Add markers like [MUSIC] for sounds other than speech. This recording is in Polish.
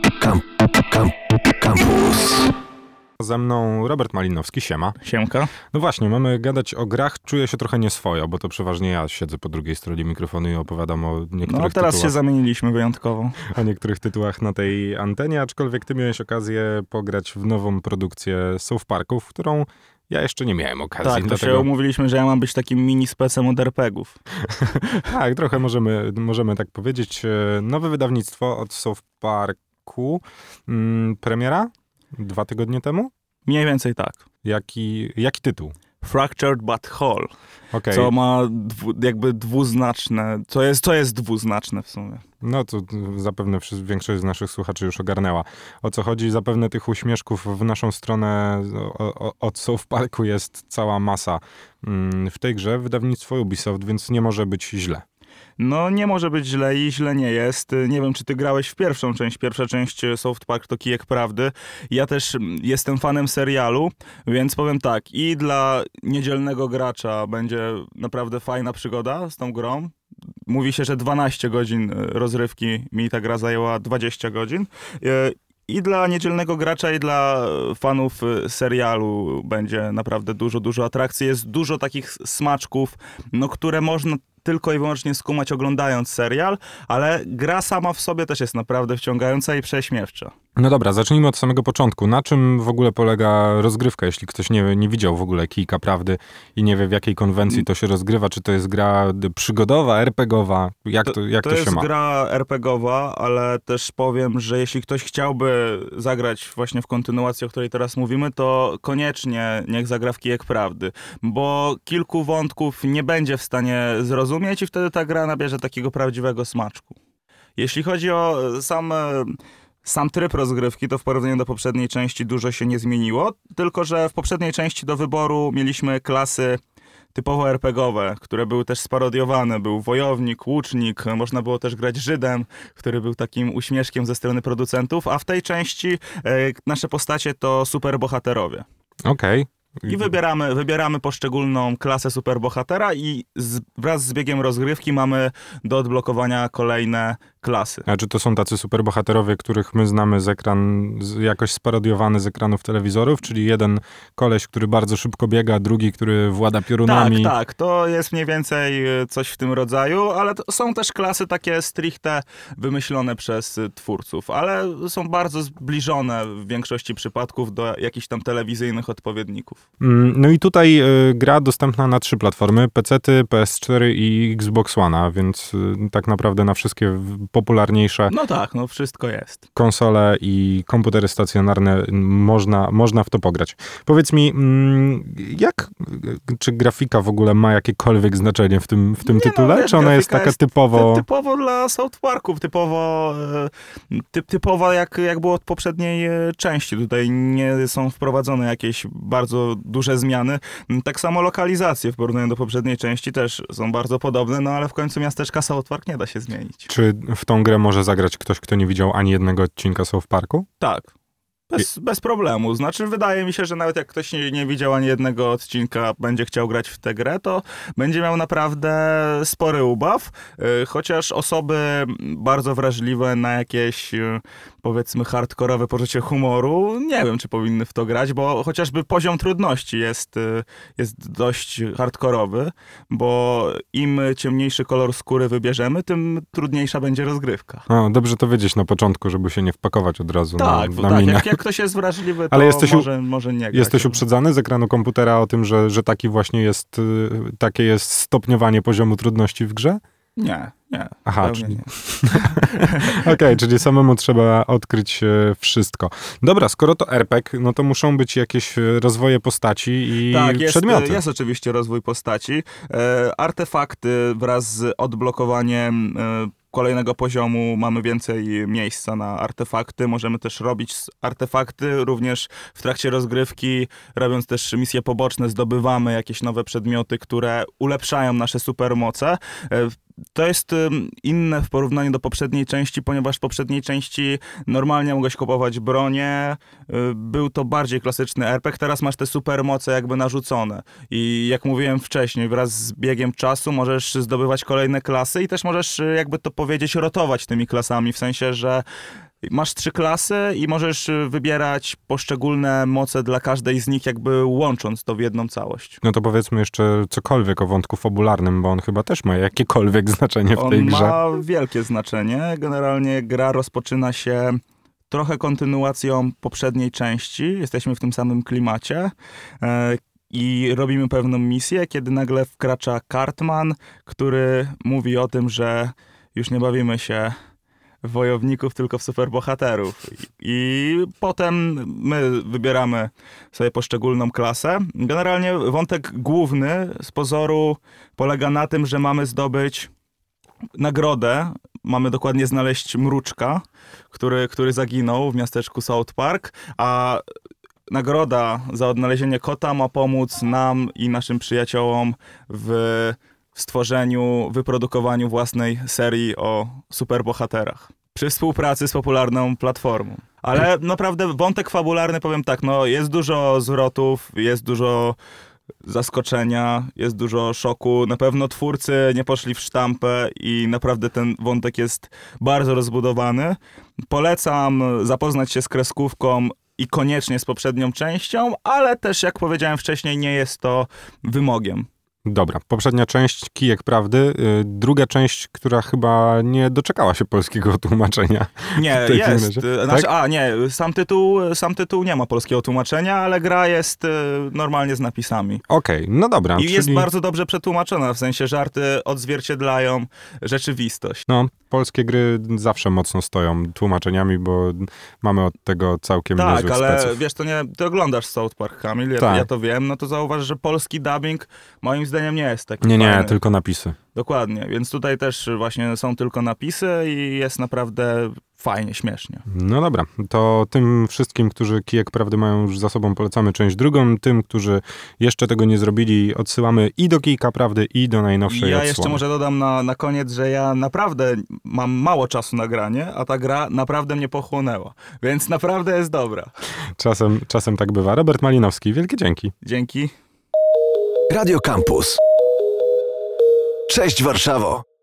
Camp, camp, campus. Ze mną Robert Malinowski, siema. Siemka. No właśnie, mamy gadać o grach, czuję się trochę nieswojo, bo to przeważnie ja siedzę po drugiej stronie mikrofonu i opowiadam o niektórych No teraz się tytułach, zamieniliśmy wyjątkowo. o niektórych tytułach na tej antenie, aczkolwiek ty miałeś okazję pograć w nową produkcję South Parku, w którą ja jeszcze nie miałem okazji. Tak, to dlatego... się umówiliśmy, że ja mam być takim mini specem od RPGów. [LAUGHS] Tak, trochę możemy, możemy tak powiedzieć. E, Nowe wydawnictwo od South Parku. Mm, premiera? Dwa tygodnie temu? Mniej więcej tak. Jaki, jaki tytuł? Fractured but whole, Okej, co ma dwu, jakby dwuznaczne, co jest, co jest dwuznaczne w sumie. no to zapewne większość z naszych słuchaczy już ogarnęła. O co chodzi? Zapewne tych uśmieszków w naszą stronę od South Parku jest cała masa mm, w tej grze. Wydawnictwo Ubisoft, więc nie może być źle. No nie może być źle i źle nie jest. Nie wiem, czy ty grałeś w pierwszą część. Pierwsza część Soft Park to kijek prawdy. Ja też mm, jestem fanem serialu, więc powiem tak, i dla niedzielnego gracza będzie naprawdę fajna przygoda z tą grą. Mówi się, że 12 godzin e, rozrywki mi ta gra zajęła 20 godzin. E, I dla niedzielnego gracza, i dla fanów e, serialu będzie naprawdę dużo, dużo atrakcji. Jest dużo takich smaczków, no, które można tylko i wyłącznie skumać oglądając serial, ale gra sama w sobie też jest naprawdę wciągająca i prześmiewcza. No dobra, zacznijmy od samego początku. Na czym w ogóle polega rozgrywka, jeśli ktoś nie, nie widział w ogóle Kijka Prawdy i nie wie w jakiej konwencji to się rozgrywa? Czy to jest gra przygodowa, RPGowa? Jak to, jak to, to się jest ma? gra RPGowa, ale też powiem, że jeśli ktoś chciałby zagrać właśnie w kontynuacji, o której teraz mówimy, to koniecznie niech zagra w Kijek Prawdy, bo kilku wątków nie będzie w stanie zrozumieć i wtedy ta gra nabierze takiego prawdziwego smaczku. Jeśli chodzi o sam, e, sam tryb rozgrywki, to w porównaniu do poprzedniej części dużo się nie zmieniło, tylko że w poprzedniej części do wyboru mieliśmy klasy typowo RPGowe, które były też sparodiowane. Był wojownik, łucznik, można było też grać Żydem, który był takim uśmieszkiem ze strony producentów, a w tej części e, nasze postacie to superbohaterowie. Okej. I wybieramy, wybieramy poszczególną klasę superbohatera i z, wraz z biegiem rozgrywki mamy do odblokowania kolejne klasy. A czy to są tacy superbohaterowie, których my znamy z ekran, jakoś sparodiowany z ekranów telewizorów? Czyli jeden koleś, który bardzo szybko biega, drugi, który włada piorunami. Tak, tak, to jest mniej więcej e, coś w tym rodzaju, ale są też klasy takie stricte wymyślone przez e, twórców, ale są bardzo zbliżone w większości przypadków do jakichś tam telewizyjnych odpowiedników. Mm, No i tutaj y, gra dostępna na trzy platformy, PC-ty, PS4 i Xbox One, więc tak naprawdę na wszystkie popularniejsze No tak, no wszystko jest. konsole i komputery stacjonarne można, można w to pograć. Powiedz mi, mm, jak, czy grafika w ogóle ma jakiekolwiek znaczenie w tym, w tym Nie no, tytule? wiesz, czy ona jest taka jest typowo... Ty, typowo dla South Parków, typowo, e, typ, typowo jak, jak było od poprzedniej e, części. Tutaj nie są wprowadzone jakieś bardzo duże zmiany. M, Tak samo lokalizacje w porównaniu do poprzedniej części też są bardzo podobne, no ale w końcu miasteczka South Park nie da się zmienić. Czy w tą grę może zagrać ktoś, kto nie widział ani jednego odcinka South Parku? Tak. Bez, bez problemu. Znaczy, wydaje mi się, że nawet jak ktoś nie, nie widział ani jednego odcinka, będzie chciał grać w tę grę, to będzie miał naprawdę spory ubaw. Y, Chociaż osoby bardzo wrażliwe na jakieś, y, powiedzmy, hardkorowe poczucie humoru, nie wiem, czy powinny w to grać, bo chociażby poziom trudności jest, y, jest dość hardkorowy, bo im ciemniejszy kolor skóry wybierzemy, tym trudniejsza będzie rozgrywka. O, dobrze to wiedzieć na początku, żeby się nie wpakować od razu Tak, na, na tak jak, jak ktoś jest wrażliwy, to Ale jesteś może, może nie grać. Jesteś uprzedzany z ekranu komputera o tym, że, że taki właśnie jest, y, takie jest stopniowanie poziomu trudności w grze? Nie, nie. Aha, czyli- nie. [LAUGHS] Okej, czyli samemu trzeba odkryć e, wszystko. Dobra, skoro to RPG, no to muszą być jakieś e, rozwoje postaci i Tak, jest, przedmioty. jest oczywiście rozwój postaci. E, artefakty wraz z odblokowaniem e, kolejnego poziomu mamy więcej miejsca na artefakty. Możemy też robić artefakty również w trakcie rozgrywki, robiąc też misje poboczne, zdobywamy jakieś nowe przedmioty, które ulepszają nasze supermoce. To jest inne w porównaniu do poprzedniej części, ponieważ w poprzedniej części normalnie mogłeś kupować bronię, y, był to bardziej klasyczny RPG, teraz masz te supermoce jakby narzucone. I jak mówiłem wcześniej, wraz z biegiem czasu możesz zdobywać kolejne klasy i też możesz, y, jakby to powiedzieć, rotować tymi klasami, w sensie, że masz trzy klasy i możesz y, wybierać poszczególne moce dla każdej z nich, jakby łącząc to w jedną całość. No to powiedzmy jeszcze cokolwiek o wątku fabularnym, bo on chyba też ma jakiekolwiek [LAUGHS] znaczenie w On tej grze. ma wielkie znaczenie. Generalnie gra rozpoczyna się trochę kontynuacją poprzedniej części. Jesteśmy w tym samym klimacie. E, I robimy pewną misję, kiedy nagle wkracza Cartman, który mówi o tym, że już nie bawimy się wojowników, tylko w superbohaterów. I, potem my wybieramy sobie poszczególną klasę. Generalnie wątek główny z pozoru polega na tym, że mamy zdobyć nagrodę. Mamy dokładnie znaleźć mruczka, który, który zaginął w miasteczku South Park, a nagroda za odnalezienie kota ma pomóc nam i naszym przyjaciołom w stworzeniu, wyprodukowaniu własnej serii o superbohaterach. Przy współpracy z popularną platformą. Ale naprawdę wątek fabularny, powiem tak, no jest dużo zwrotów, jest dużo zaskoczenia, jest dużo szoku. Na pewno twórcy nie poszli w sztampę i naprawdę ten wątek jest bardzo rozbudowany. Polecam zapoznać się z kreskówką i koniecznie z poprzednią częścią, ale też, jak powiedziałem wcześniej, nie jest to wymogiem. Dobra, poprzednia część Kijek Prawdy, y, druga część, która chyba nie doczekała się polskiego [LAUGHS] tłumaczenia. Nie, jest. y, Znaczy, tak? a nie, sam tytuł, sam tytuł nie ma polskiego tłumaczenia, ale gra jest y, normalnie z napisami. Okej, no dobra. I czyli, jest bardzo dobrze przetłumaczona, w sensie żarty odzwierciedlają rzeczywistość. No, polskie gry zawsze mocno stoją tłumaczeniami, bo mamy od tego całkiem Tak, niezłych ale speców. wiesz, to nie, ty oglądasz South Park, Kamil, ja, Tak. ja to wiem, no to zauważ, że polski dubbing moim zdaniem nie jest taki Nie, nie, fajny. tylko napisy. Dokładnie, więc tutaj też właśnie są tylko napisy i jest naprawdę fajnie, śmiesznie. No dobra, to tym wszystkim, którzy Kijek Prawdy mają już za sobą, polecamy część drugą. Tym, którzy jeszcze tego nie zrobili, odsyłamy i do Kijka Prawdy, i do najnowszej ja odsłony. jeszcze może dodam na, na koniec, że ja naprawdę mam mało czasu na granie, a ta gra naprawdę mnie pochłonęła, więc naprawdę jest dobra. Czasem, czasem tak bywa. Robert Malinowski, wielkie dzięki. Dzięki. Radio Campus. Cześć Warszawo!